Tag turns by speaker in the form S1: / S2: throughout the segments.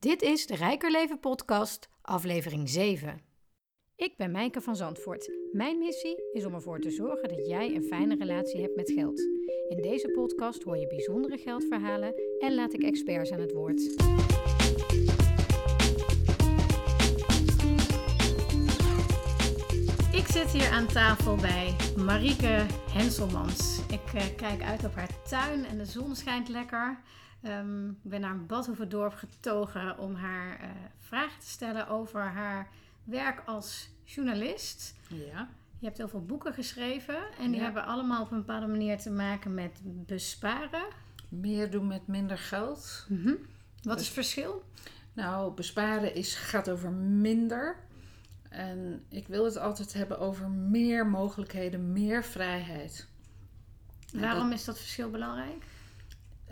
S1: Dit is de Rijker Leven podcast, aflevering 7. Ik ben Mijke van Zandvoort. Mijn missie is om ervoor te zorgen dat jij een fijne relatie hebt met geld. In deze podcast hoor je bijzondere geldverhalen en laat ik experts aan het woord. Ik zit hier aan tafel bij Marieke Henselmans. Ik eh, kijk uit op haar tuin en de zon schijnt lekker. Ehm, ik ben naar Badhoevedorp getogen om haar eh, vragen te stellen over haar werk als journalist.
S2: Ja.
S1: Je hebt heel veel boeken geschreven en die
S2: Ja.
S1: hebben allemaal op een bepaalde manier te maken met besparen.
S2: Meer doen met minder geld.
S1: Mhm. Wat is het verschil?
S2: Nou, besparen is, gaat over minder. En ik wil het altijd hebben over meer mogelijkheden, meer vrijheid. En
S1: Waarom is dat verschil belangrijk?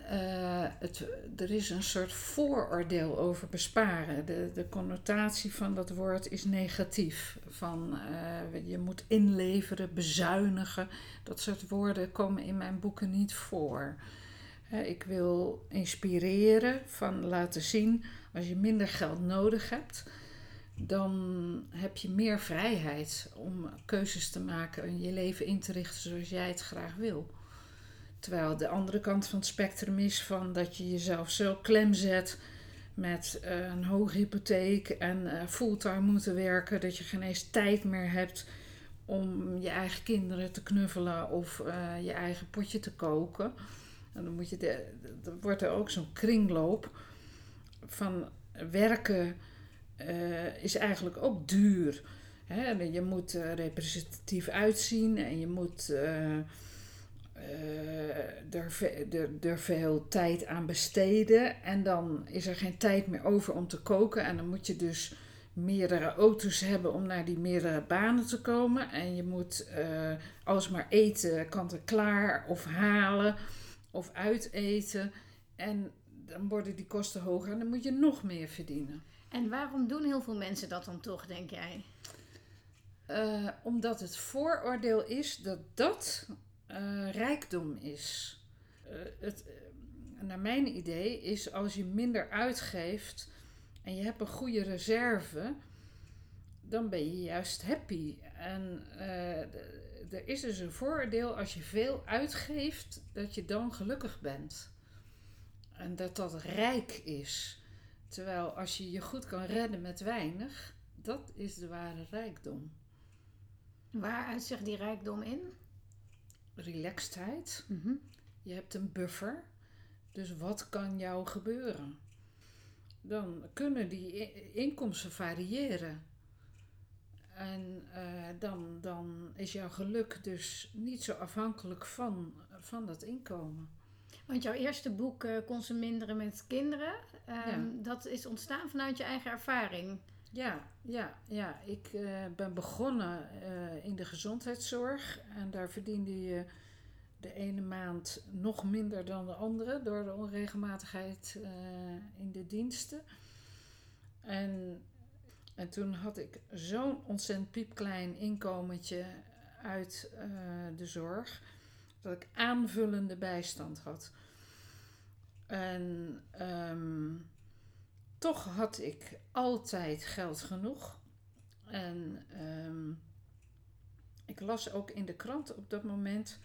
S2: Eh, het, er is een soort vooroordeel over besparen. De, de connotatie van dat woord is negatief. Van eh, je moet inleveren, bezuinigen. Dat soort woorden komen in mijn boeken niet voor. Hè, ik wil inspireren, van laten zien als je minder geld nodig hebt, dan heb je meer vrijheid om keuzes te maken en je leven in te richten zoals jij het graag wil. Terwijl de andere kant van het spectrum is van dat je jezelf zo klem zet met eh, een hoge hypotheek en eh, fulltime moeten werken, dat je geen eens tijd meer hebt om je eigen kinderen te knuffelen of eh, je eigen potje te koken. En dan moet je wordt er ook zo'n kringloop van werken is eigenlijk ook duur. Hè? Je moet eh, representatief uitzien en je moet eh, er, er, er veel tijd aan besteden. En dan is er geen tijd meer over om te koken. En dan moet je dus meerdere auto's hebben om naar die meerdere banen te komen. En je moet eh alles maar eten, kant-en-klaar of halen of uiteten. En dan worden die kosten hoger en dan moet je nog meer verdienen.
S1: En waarom doen heel veel mensen dat dan toch, denk jij?
S2: Eh, omdat het vooroordeel is dat dat eh, rijkdom is. Eh, het, eh, naar mijn idee is als je minder uitgeeft en je hebt een goede reserve, dan ben je juist happy. En er is dus een vooroordeel als je veel uitgeeft, dat je dan gelukkig bent. En dat dat rijk is. Terwijl als je je goed kan redden met weinig, dat is de ware rijkdom.
S1: Waaruit zich die rijkdom in?
S2: Relaxedheid.
S1: Mhm.
S2: Je hebt een buffer. Dus wat kan jou gebeuren? Dan kunnen die inkomsten variëren. En eh, dan, dan is jouw geluk dus niet zo afhankelijk van, van dat inkomen.
S1: Want jouw eerste boek, eh Consuminderen met kinderen, ehm,
S2: Ja.
S1: dat is ontstaan vanuit je eigen ervaring.
S2: Ja, ja, ja. Ik eh, ben begonnen eh, in de gezondheidszorg. En daar verdiende je de ene maand nog minder dan de andere door de onregelmatigheid eh, in de diensten. En, en toen had ik zo'n ontzettend piepklein inkomentje uit de zorg dat ik aanvullende bijstand had. En ehm, toch had ik altijd geld genoeg. En ehm, ik las ook in de krant op dat moment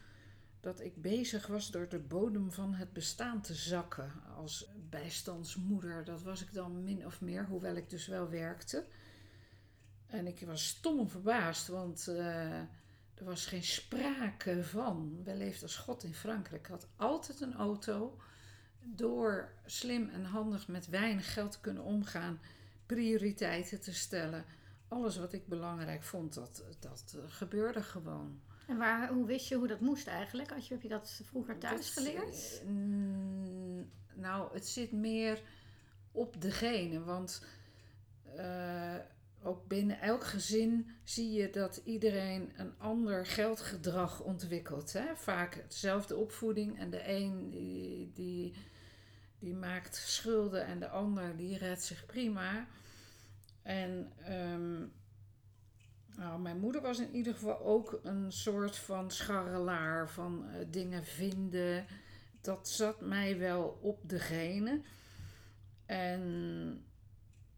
S2: dat ik bezig was door de bodem van het bestaan te zakken als bijstandsmoeder. Dat was ik dan min of meer, hoewel ik dus wel werkte. En ik was stom verbaasd, want eh, er was geen sprake van. Wel leefde als God in Frankrijk. Had altijd een auto. Door slim en handig met weinig geld te kunnen omgaan, prioriteiten te stellen. Alles wat ik belangrijk vond, dat, dat gebeurde gewoon.
S1: En waar, hoe wist je hoe dat moest eigenlijk? Je, heb je dat vroeger thuis
S2: Dat,
S1: geleerd?
S2: eh, mm, nou, het zit meer op degene. Want eh, ook binnen elk gezin zie je dat iedereen een ander geldgedrag ontwikkelt. Hè? Vaak dezelfde opvoeding en de een die, die, die maakt schulden en de ander die redt zich prima. En ehm, nou, mijn moeder was in ieder geval ook een soort van scharrelaar van eh, dingen vinden. Dat zat mij wel op de genen. En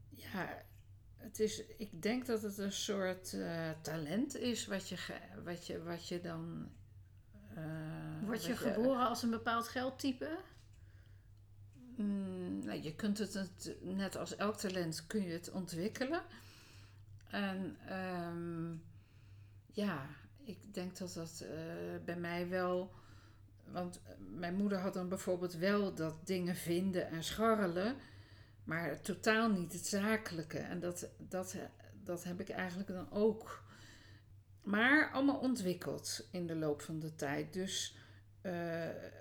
S2: ja, het is, ik denk dat het een soort uh, talent is wat je, wat je, wat je dan.
S1: Uh, Word je geboren als een bepaald geldtype?
S2: Mm, nou, je kunt het, net als elk talent, kun je het ontwikkelen. En um, ja, ik denk dat dat uh, bij mij wel. Want mijn moeder had dan bijvoorbeeld wel dat dingen vinden en scharrelen, maar totaal niet het zakelijke. En dat, dat, dat heb ik eigenlijk dan ook. Maar allemaal ontwikkeld in de loop van de tijd. Dus uh,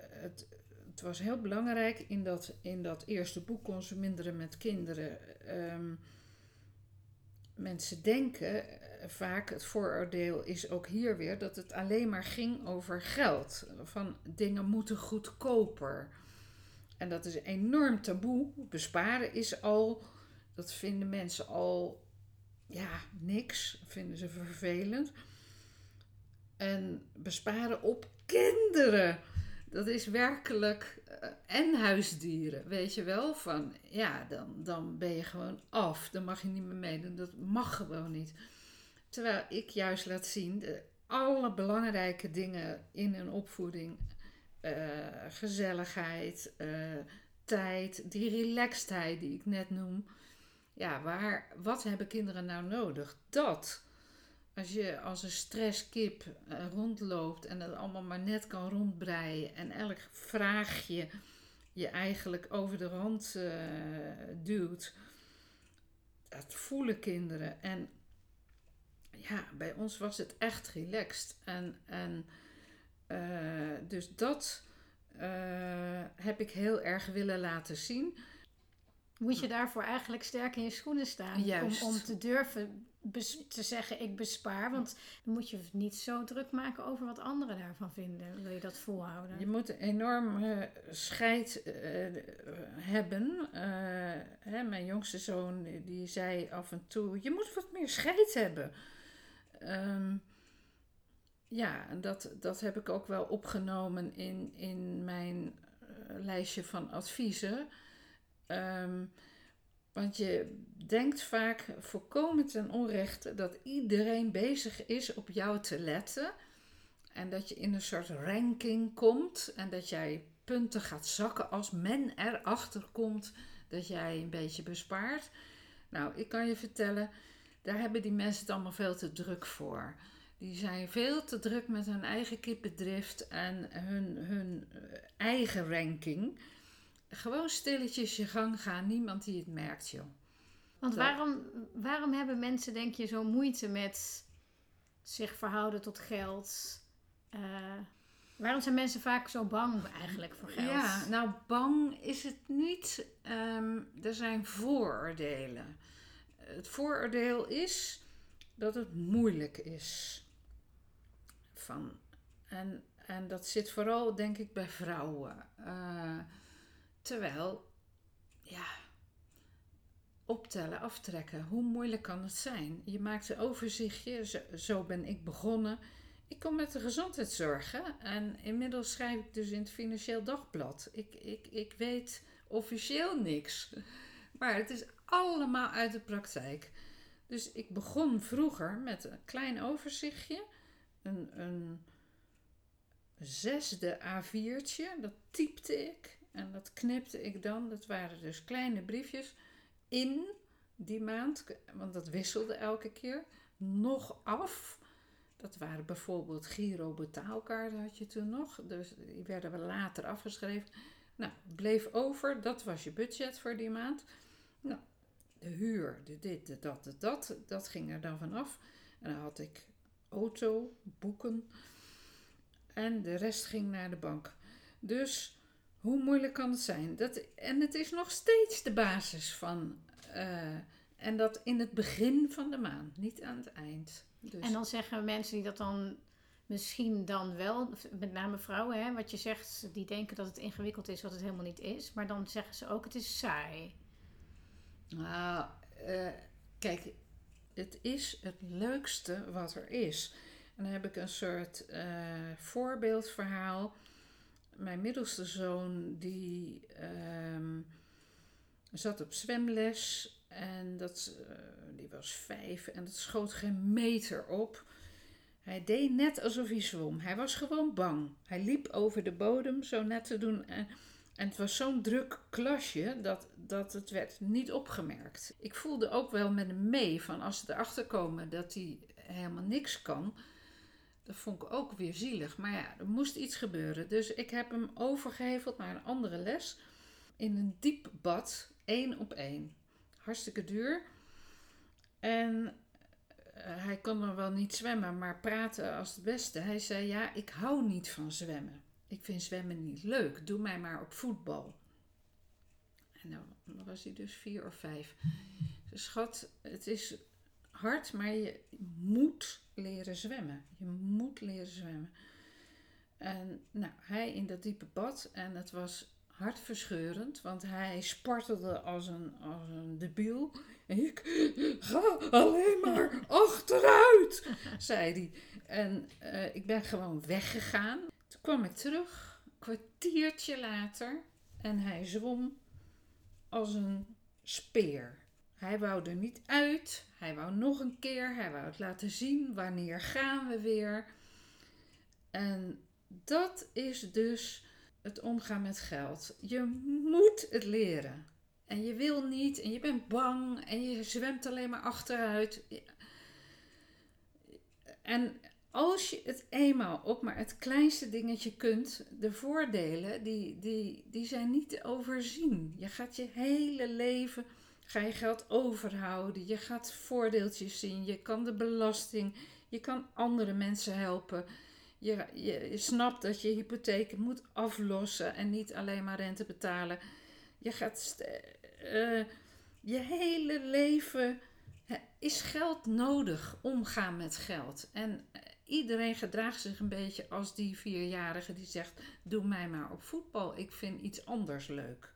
S2: het, het was heel belangrijk in dat, in dat eerste boek Consuminderen met kinderen. Um, mensen denken eh, vaak, het vooroordeel is ook hier weer, dat het alleen maar ging over geld. Van dingen moeten goedkoper. En dat is enorm taboe. Besparen is al, dat vinden mensen al, ja, niks. Vinden ze vervelend. En besparen op kinderen dat is werkelijk. Uh, en huisdieren, weet je wel? Van ja, dan, dan ben je gewoon af. Dan mag je niet meer meedoen. Dat mag gewoon niet. Terwijl ik juist laat zien de alle belangrijke dingen in een opvoeding: uh, gezelligheid, uh, tijd, die relaxedheid die ik net noem. Ja, waar, wat hebben kinderen nou nodig? Dat als je als een stresskip uh, rondloopt en het allemaal maar net kan rondbreien en elk vraagje je eigenlijk over de rand uh, duwt, dat voelen kinderen. En ja, bij ons was het echt relaxed. En, en uh, dus dat heb ik heel erg willen laten zien.
S1: Moet je daarvoor eigenlijk sterk in je schoenen staan om, om te durven te zeggen ik bespaar. Want dan moet je niet zo druk maken over wat anderen daarvan vinden. Wil je dat volhouden?
S2: Je moet een enorm scheid uh, hebben. Uh, hè, mijn jongste zoon die zei af en toe: Je moet wat meer scheid hebben. Um, ja, dat, dat heb ik ook wel opgenomen in, in mijn uh, lijstje van adviezen. Um, want je denkt vaak voorkomen ten onrechte dat iedereen bezig is op jou te letten. En dat je in een soort ranking komt en dat jij punten gaat zakken als men erachter komt dat jij een beetje bespaart. Nou, ik kan je vertellen, daar hebben die mensen het allemaal veel te druk voor. Die zijn veel te druk met hun eigen kippendrift en hun, hun eigen ranking. Gewoon stilletjes je gang gaan, niemand die het merkt, joh.
S1: Want waarom, waarom hebben mensen, denk je, zo moeite met zich verhouden tot geld? Uh, waarom zijn mensen vaak zo bang eigenlijk voor geld?
S2: Ja, nou, bang is het niet. Um, er zijn vooroordelen. Het vooroordeel is dat het moeilijk is. Van, en, en dat zit vooral, denk ik, bij vrouwen. Uh, Terwijl, ja, optellen, aftrekken, hoe moeilijk kan het zijn? Je maakt een overzichtje, zo, ben ik begonnen. Ik kom met de gezondheidszorg en inmiddels schrijf ik dus in het Financieel Dagblad. Ik, ik, ik weet officieel niks, maar het is allemaal uit de praktijk. Dus ik begon vroeger met een klein overzichtje, een, een zesde A4'tje, dat typte ik. En dat knipte ik dan, dat waren dus kleine briefjes, in die maand, want dat wisselde elke keer, nog af. Dat waren bijvoorbeeld Giro betaalkaarten had je toen nog, dus die werden we later afgeschreven. Nou, bleef over, dat was je budget voor die maand. Nou, de huur, de dit, de dat, de dat, dat ging er dan vanaf. En dan had ik auto, boeken en de rest ging naar de bank. Dus hoe moeilijk kan het zijn? Dat, en het is nog steeds de basis van. Uh, en dat in het begin van de maand, niet aan het eind.
S1: Dus. En dan zeggen mensen die dat dan misschien dan wel, met name vrouwen, hè, wat je zegt, die denken dat het ingewikkeld is, wat het helemaal niet is. Maar dan zeggen ze ook, het is saai.
S2: Nou, uh, kijk, het is het leukste wat er is. En dan heb ik een soort uh, voorbeeldverhaal mijn middelste zoon die um, zat op zwemles En dat, uh, die was vijf en dat schoot geen meter op. Hij deed net alsof hij zwom. Hij was gewoon bang. Hij liep over de bodem zo net te doen. En, en het was zo'n druk klasje dat, dat het werd niet opgemerkt. Ik voelde ook wel met hem mee van als ze erachter komen dat hij helemaal niks kan. Dat vond ik ook weer zielig. Maar ja, er moest iets gebeuren. Dus ik heb hem overgeheveld naar een andere les. In een diep bad, één op één. Hartstikke duur. En eh, hij kon nog wel niet zwemmen, maar praten als het beste. Hij zei: Ja, ik hou niet van zwemmen. Ik vind zwemmen niet leuk. Doe mij maar op voetbal. En dan was hij dus vier of vijf. Schat, het is hard, maar je moet leren zwemmen. Je moet leren zwemmen. En nou, hij in dat diepe bad en het was hartverscheurend, want hij spartelde als een, als een debiel. Ik ga alleen maar achteruit, zei hij. En uh, ik ben gewoon weggegaan. Toen kwam ik terug, een kwartiertje later, en hij zwom als een speer. Hij wou er niet uit, hij wou nog een keer, hij wou het laten zien, wanneer gaan we weer. En dat is dus het omgaan met geld. Je moet het leren. En je wil niet en je bent bang en je zwemt alleen maar achteruit. En als je het eenmaal op maar het kleinste dingetje kunt, de voordelen, die, die, die zijn niet te overzien. Je gaat je hele leven, ga je geld overhouden. Je gaat voordeeltjes zien. Je kan de belasting, je kan andere mensen helpen. Je, je, snapt dat je hypotheek moet aflossen en niet alleen maar rente betalen. Je gaat uh, je hele leven is geld nodig, omgaan met geld. En eh, iedereen gedraagt zich een beetje als die vierjarige die zegt: Doe mij maar op voetbal, ik vind iets anders leuk.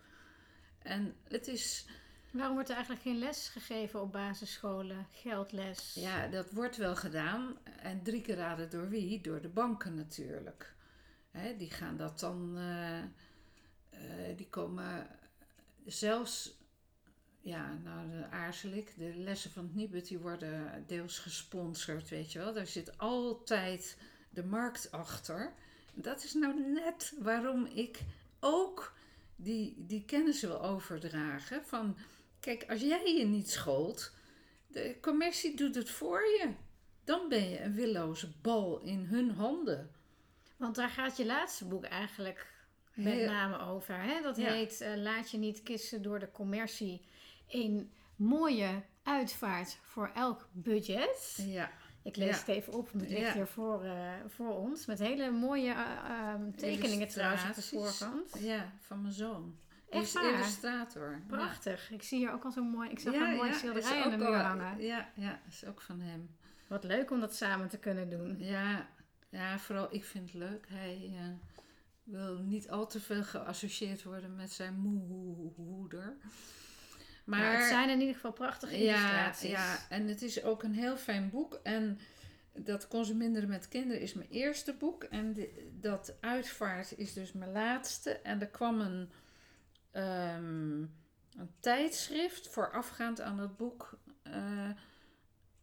S2: En het is
S1: Waarom wordt er eigenlijk geen les gegeven op basisscholen? Geldles?
S2: Ja, dat wordt wel gedaan. En drie keer raden door wie? Door de banken natuurlijk. die gaan dat dan. Uh, uh, die komen zelfs. Ja, nou aarzel ik. De lessen van het Nibud die worden deels gesponsord, weet je wel. Daar zit altijd de markt achter. Dat is nou net waarom ik ook die, die kennis wil overdragen. Van Kijk, als jij je niet schoolt, de commercie doet het voor je. Dan ben je een willoze bal in hun handen.
S1: Want daar gaat je laatste boek eigenlijk met name over. Hè? Dat heet uh, Laat je niet kissen door de commercie. Een mooie uitvaart voor elk budget. Ja. Ik lees het even op, want het ligt hier voor, uh, voor ons. Met hele mooie uh, tekeningen trouwens op de voorkant.
S2: Ja, van mijn zoon. Echt waar? illustrator.
S1: Prachtig. Ik zie hier ook al zo'n mooi... Ik zag een mooi schilderij aan de muur hangen.
S2: Ja, ja, is ook van hem.
S1: Wat leuk om dat samen te kunnen doen.
S2: Ja, ja vooral ik vind het leuk. Hij uh, wil niet al te veel geassocieerd worden met zijn moeder.
S1: Maar het zijn in ieder geval prachtige illustraties.
S2: Ja, en het is ook een heel fijn boek. En dat Consuminderen met kinderen is mijn eerste boek. En dat Uitvaart is dus mijn laatste. En er kwam een um, een tijdschrift voorafgaand aan dat boek. Uh,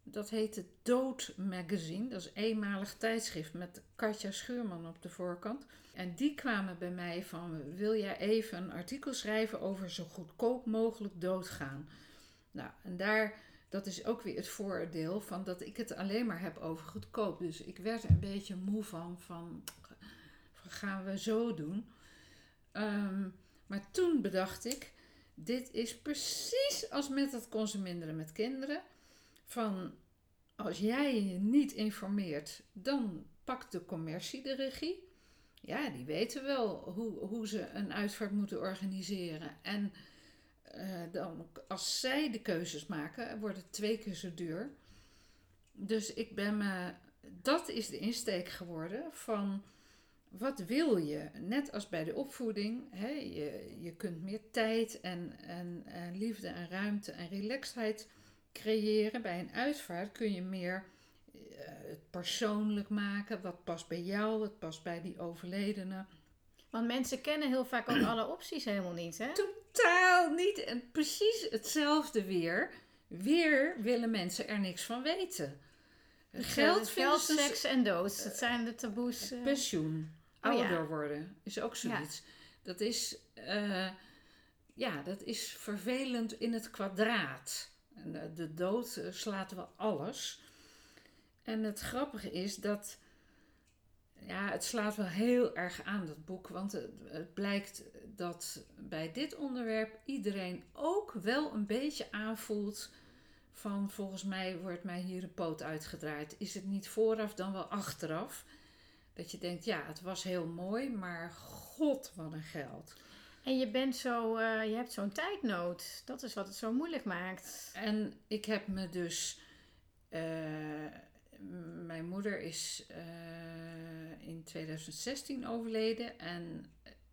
S2: dat heet het Dood Magazine. Dat is een eenmalig tijdschrift met Katja Schuurman op de voorkant. En die kwamen bij mij van: wil jij even een artikel schrijven over zo goedkoop mogelijk doodgaan? Nou, en daar, dat is ook weer het voordeel van dat ik het alleen maar heb over goedkoop. Dus ik werd er een beetje moe van, van gaan we zo doen? Um, maar toen bedacht ik, dit is precies als met het consuminderen met kinderen. Van als jij je niet informeert, dan pakt de commercie de regie. Ja, die weten wel hoe, hoe ze een uitvaart moeten organiseren. En uh, dan, als zij de keuzes maken, wordt het twee keer zo duur. Dus ik ben me, dat is de insteek geworden van wat wil je? Net als bij de opvoeding, hè, je, je kunt meer tijd en, en, en liefde en ruimte en relaxedheid creëren. Bij een uitvaart kun je meer uh, het persoonlijk maken. Wat past bij jou, wat past bij die overledene.
S1: Want mensen kennen heel vaak ook alle opties helemaal niet, hè?
S2: Totaal niet. En precies hetzelfde weer. Weer willen mensen er niks van weten.
S1: Geld, geld seks en dood. Dat zijn de taboes. Uh...
S2: Pensioen. Oh, ouder worden is ook zoiets. Dat is, uh, ja, dat is vervelend in het kwadraat. De, dood slaat wel alles. En het grappige is dat ja, het slaat wel heel erg aan, dat boek. Want het, het, blijkt dat bij dit onderwerp iedereen ook wel een beetje aanvoelt van volgens mij wordt mij hier een poot uitgedraaid. Is het niet vooraf dan wel achteraf? Dat je denkt, ja, het was heel mooi, maar god, wat een geld.
S1: En je bent zo, uh, je hebt zo'n tijdnood. Dat is wat het zo moeilijk maakt.
S2: En ik heb me dus. Uh, mijn moeder is uh, in 2016 overleden en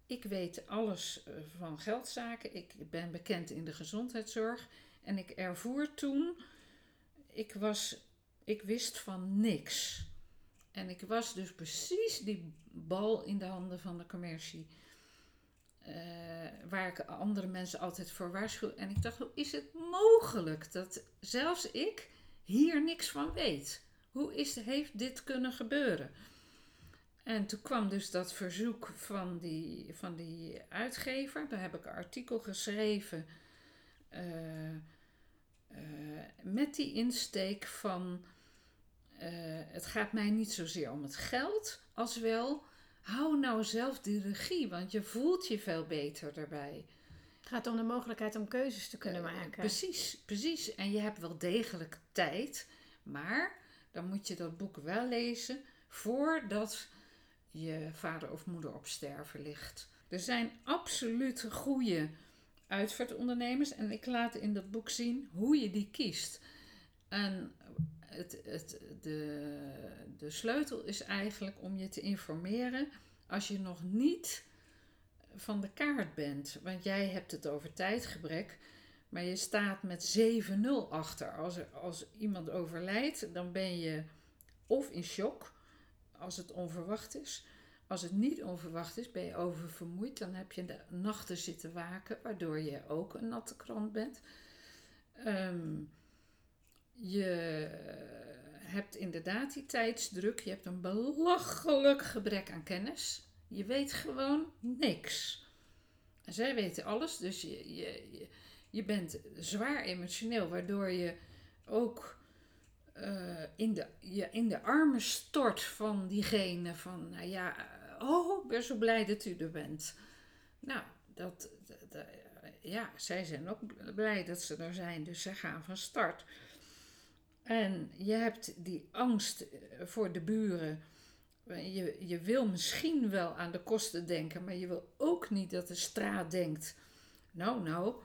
S2: ik weet alles van geldzaken. Ik ben bekend in de gezondheidszorg en ik ervoer toen, ik was, ik wist van niks. En ik was dus precies die bal in de handen van de commercie. Uh, waar ik andere mensen altijd voor waarschuw. En ik dacht, hoe is het mogelijk dat zelfs ik hier niks van weet? Hoe is, heeft dit kunnen gebeuren? En toen kwam dus dat verzoek van die, van die uitgever. Daar heb ik een artikel geschreven. Uh, uh, met die insteek van. Uh, het gaat mij niet zozeer om het geld, als wel. Hou nou zelf die regie, want je voelt je veel beter daarbij.
S1: Het gaat om de mogelijkheid om keuzes te kunnen maken.
S2: precies, precies. En je hebt wel degelijk tijd, maar dan moet je dat boek wel lezen voordat je vader of moeder op sterven ligt. Er zijn absoluut goede uitvaartondernemers en ik laat in dat boek zien hoe je die kiest. En het, het, de, de sleutel is eigenlijk om je te informeren als je nog niet van de kaart bent. Want jij hebt het over tijdgebrek. Maar je staat met 7-0 achter. Als, er, als iemand overlijdt, dan ben je of in shock, als het onverwacht is. Als het niet onverwacht is, ben je oververmoeid. Dan heb je de nachten zitten waken, waardoor je ook een natte krant bent. Um, je hebt inderdaad die tijdsdruk. Je hebt een belachelijk gebrek aan kennis. Je weet gewoon niks. En zij weten alles, dus je, je, je bent zwaar emotioneel, waardoor je ook uh, in, de, je in de armen stort van diegene. Van, nou ja, oh, ik ben zo blij dat u er bent. Nou, dat, dat, ja, zij zijn ook blij dat ze er zijn, dus ze gaan van start. En je hebt die angst voor de buren. Je, je wil misschien wel aan de kosten denken, maar je wil ook niet dat de straat denkt: Nou, nou,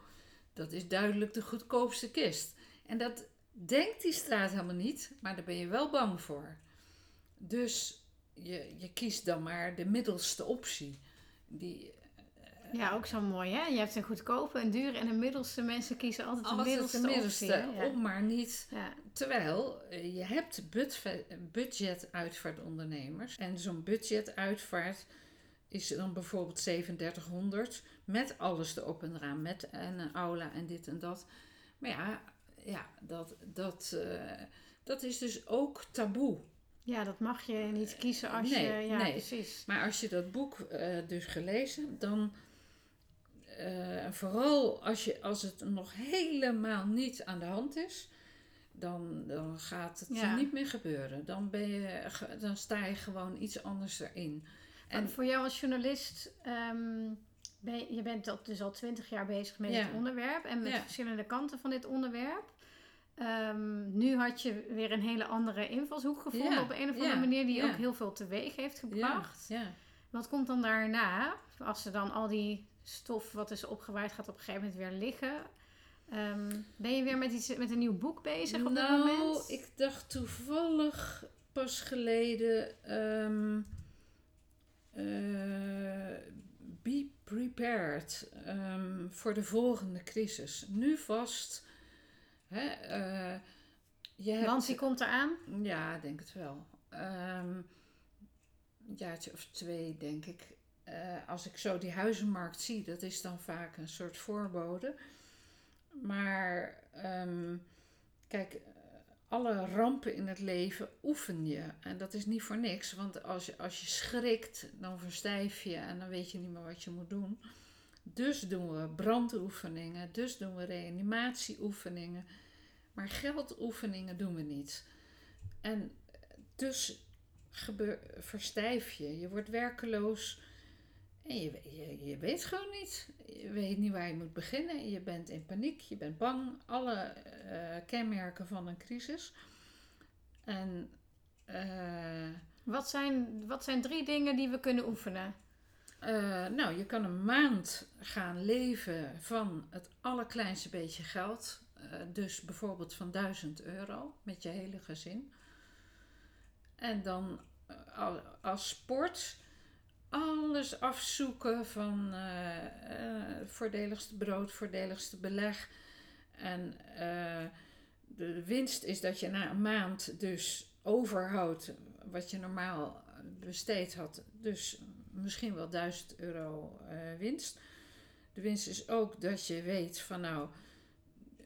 S2: dat is duidelijk de goedkoopste kist. En dat denkt die straat helemaal niet, maar daar ben je wel bang voor. Dus je, je kiest dan maar de middelste optie. Die,
S1: uh, ja, ook zo mooi hè. Je hebt een goedkope, een dure en een middelste. Mensen kiezen altijd de middelste,
S2: de middelste
S1: optie.
S2: Om maar niet. Ja. Terwijl uh, je hebt budgetuitvaartondernemers. En zo'n budgetuitvaart is dan bijvoorbeeld 3700 met alles erop en eraan. Met en een aula en dit en dat. Maar ja, ja dat, dat, uh, dat is dus ook taboe.
S1: Ja, dat mag je niet kiezen als
S2: nee,
S1: je. Ja,
S2: nee.
S1: precies.
S2: Maar als je dat boek uh, dus gelezen, dan. Uh, vooral als, je, als het nog helemaal niet aan de hand is, dan, dan gaat het ja. niet meer gebeuren. Dan, ben je, dan sta je gewoon iets anders erin.
S1: En voor jou als journalist, um, ben, je bent dus al twintig jaar bezig met ja. dit onderwerp en met ja. verschillende kanten van dit onderwerp. Um, nu had je weer een hele andere invalshoek gevonden ja, op een of andere manier die ook heel veel teweeg heeft gebracht. Wat komt dan daarna? Als er dan al die stof wat is opgewaaid gaat op een gegeven moment weer liggen. Um, ben je weer met, iets, met een nieuw boek bezig op
S2: nou,
S1: dat moment?
S2: ik dacht toevallig pas geleden... Um, uh, be prepared voor de volgende crisis. Nu vast Hè, uh,
S1: je hebt, Want die komt eraan?
S2: Ja, denk het wel. Um, een jaartje of twee, denk ik. eh, als ik zo die huizenmarkt zie, dat is dan vaak een soort voorbode. Maar ehm, kijk, alle rampen in het leven oefen je. En dat is niet voor niks, want als je, als je schrikt, dan verstijf je en dan weet je niet meer wat je moet doen. Dus doen we brandoefeningen, dus doen we reanimatieoefeningen. Maar geldoefeningen doen we niet. En dus verstijf je, je wordt werkeloos. En je, je, je weet gewoon niet. Je weet niet waar je moet beginnen. Je bent in paniek, je bent bang. Alle uh, kenmerken van een crisis. En, uh,
S1: wat, zijn, wat zijn drie dingen die we kunnen oefenen?
S2: Uh, nou, je kan een maand gaan leven van het allerkleinste beetje geld. dus bijvoorbeeld van 1000 euro met je hele gezin. En dan als sport alles afzoeken van uh, uh, voordeligste brood, voordeligste beleg. En uh, de winst is dat je na een maand dus overhoudt wat je normaal besteed had. Dus misschien wel 1000 euro winst. De winst is ook dat je weet van nou,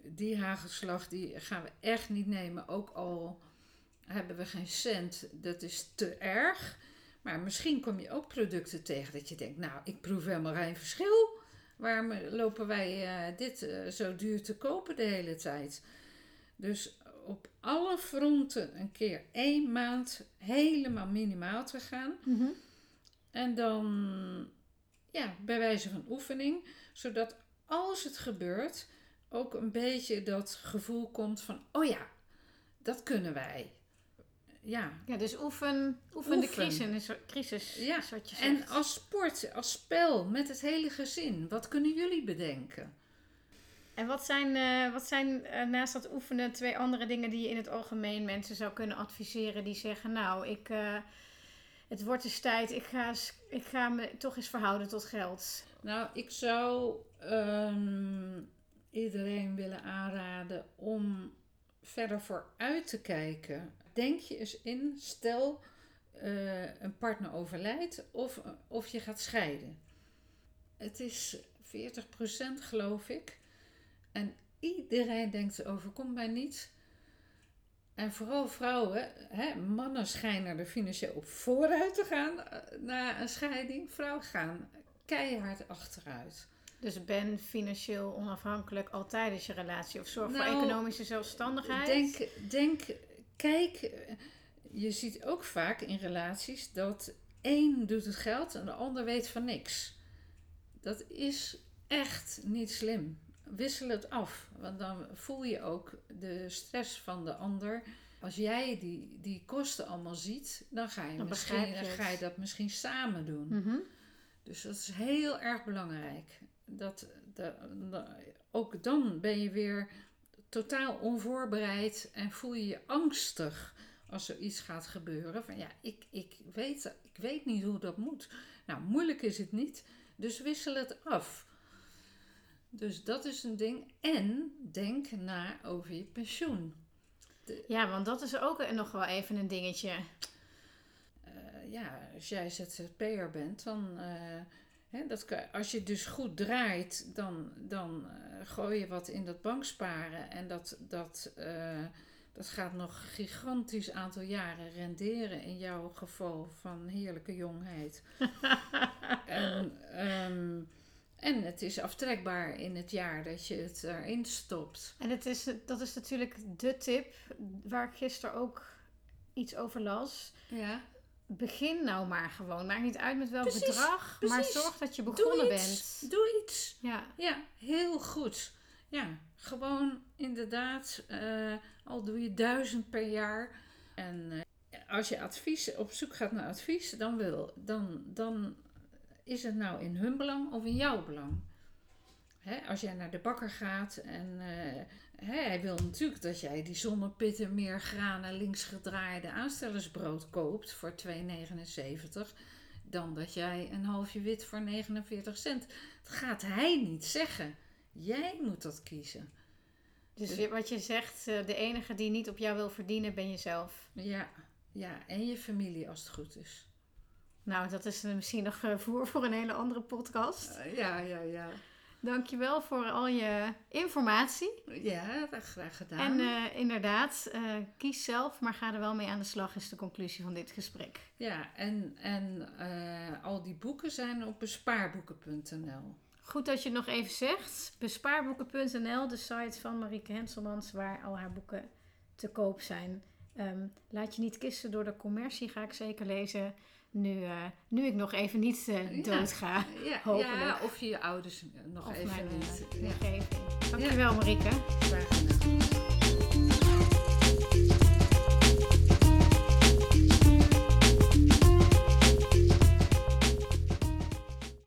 S2: die hagelslag die gaan we echt niet nemen. Ook al hebben we geen cent, dat is te erg. Maar misschien kom je ook producten tegen dat je denkt, nou, ik proef helemaal geen verschil. Waarom lopen wij uh, dit uh, zo duur te kopen de hele tijd? Dus op alle fronten een keer één maand helemaal minimaal te gaan. Mm -hmm. En dan, ja, bij wijze van oefening, zodat als het gebeurt, ook een beetje dat gevoel komt van, oh ja, dat kunnen wij ja.
S1: Ja, dus oefen, oefen, de crisis, crisis
S2: ja.
S1: is wat je
S2: zegt. En als sport, als spel, met het hele gezin. Wat kunnen jullie bedenken?
S1: En wat zijn, uh, wat zijn uh, naast dat oefenen twee andere dingen die je in het algemeen mensen zou kunnen adviseren die zeggen, nou, ik, uh, het wordt eens tijd, ik ga, ik ga me toch eens verhouden tot geld.
S2: Nou, ik zou um, iedereen willen aanraden om verder vooruit te kijken denk je eens in, stel uh, een partner overlijdt of, of je gaat scheiden. Het is 40% geloof ik. En iedereen denkt, overkomt mij niet. En vooral vrouwen, hè, mannen schijnen er financieel op vooruit te gaan eh, na een scheiding. Vrouwen gaan keihard achteruit.
S1: Dus ben financieel onafhankelijk al tijdens je relatie of zorg nou, voor economische zelfstandigheid?
S2: Denk, denk kijk, je ziet ook vaak in relaties dat één doet het geld en de ander weet van niks. Dat is echt niet slim. Wissel het af, want dan voel je ook de stress van de ander. Als jij die, die kosten allemaal ziet, dan ga je, misschien, je dan ga je dat misschien samen doen. Mm Dus dat is heel erg belangrijk. Dat, dat, dat, ook dan ben je weer totaal onvoorbereid en voel je je angstig als er iets gaat gebeuren. Van ja, ik, ik, weet, ik weet niet hoe dat moet. Nou, moeilijk is het niet, dus wissel het af. Dus dat is een ding. En denk na over je pensioen.
S1: ja, want dat is ook nog wel even een dingetje.
S2: Uh, ja, als jij ZZP'er bent, dan. Uh, dat, als je dus goed draait, dan, dan uh, gooi je wat in dat banksparen. En dat, dat, uh, dat gaat nog een gigantisch aantal jaren renderen. In jouw geval van heerlijke jongheid. en, um, en het is aftrekbaar in het jaar dat je het erin stopt.
S1: En het is, dat is natuurlijk de tip waar ik gisteren ook iets over las.
S2: Ja
S1: begin nou maar gewoon. Maakt niet uit met welk bedrag, maar zorg dat je begonnen
S2: Doe
S1: bent.
S2: Doe iets.
S1: Ja.
S2: ja, heel goed. Ja, gewoon inderdaad, uh, al doe je duizend per jaar. En uh, als je advies, op zoek gaat naar advies, dan, wil, dan, dan is het nou in hun belang of in jouw belang. Hè, als jij naar de bakker gaat en uh, hij wil natuurlijk dat jij die zonnepitten meer granen links gedraaide aanstellersbrood koopt voor 2,79. Dan dat jij een halfje wit voor 49 cent. Dat gaat hij niet zeggen. Jij moet dat kiezen.
S1: Dus, wat je zegt, eh, de enige die niet op jou wil verdienen ben jezelf.
S2: Ja, ja, en je familie als het goed is.
S1: Nou, dat is misschien nog voer voor een hele andere podcast.
S2: ja, ja, ja.
S1: Dankjewel voor al je informatie.
S2: Ja, graag gedaan.
S1: En uh, inderdaad, uh, kies zelf, maar ga er wel mee aan de slag, is de conclusie van dit gesprek.
S2: Ja, en, en uh, al die boeken zijn op bespaarboeken.nl.
S1: Goed dat je het nog even zegt. Bespaarboeken.nl, de site van Marieke Henselmans, waar al haar boeken te koop zijn. Um, laat je niet kisten door de commercie, ga ik zeker lezen. Nu, uh, nu ik nog even niet uh, doodga.
S2: Ja, ja, ja, of je je ouders nog
S1: of
S2: even
S1: mijn,
S2: niet.
S1: Ja. Dankjewel Marieke.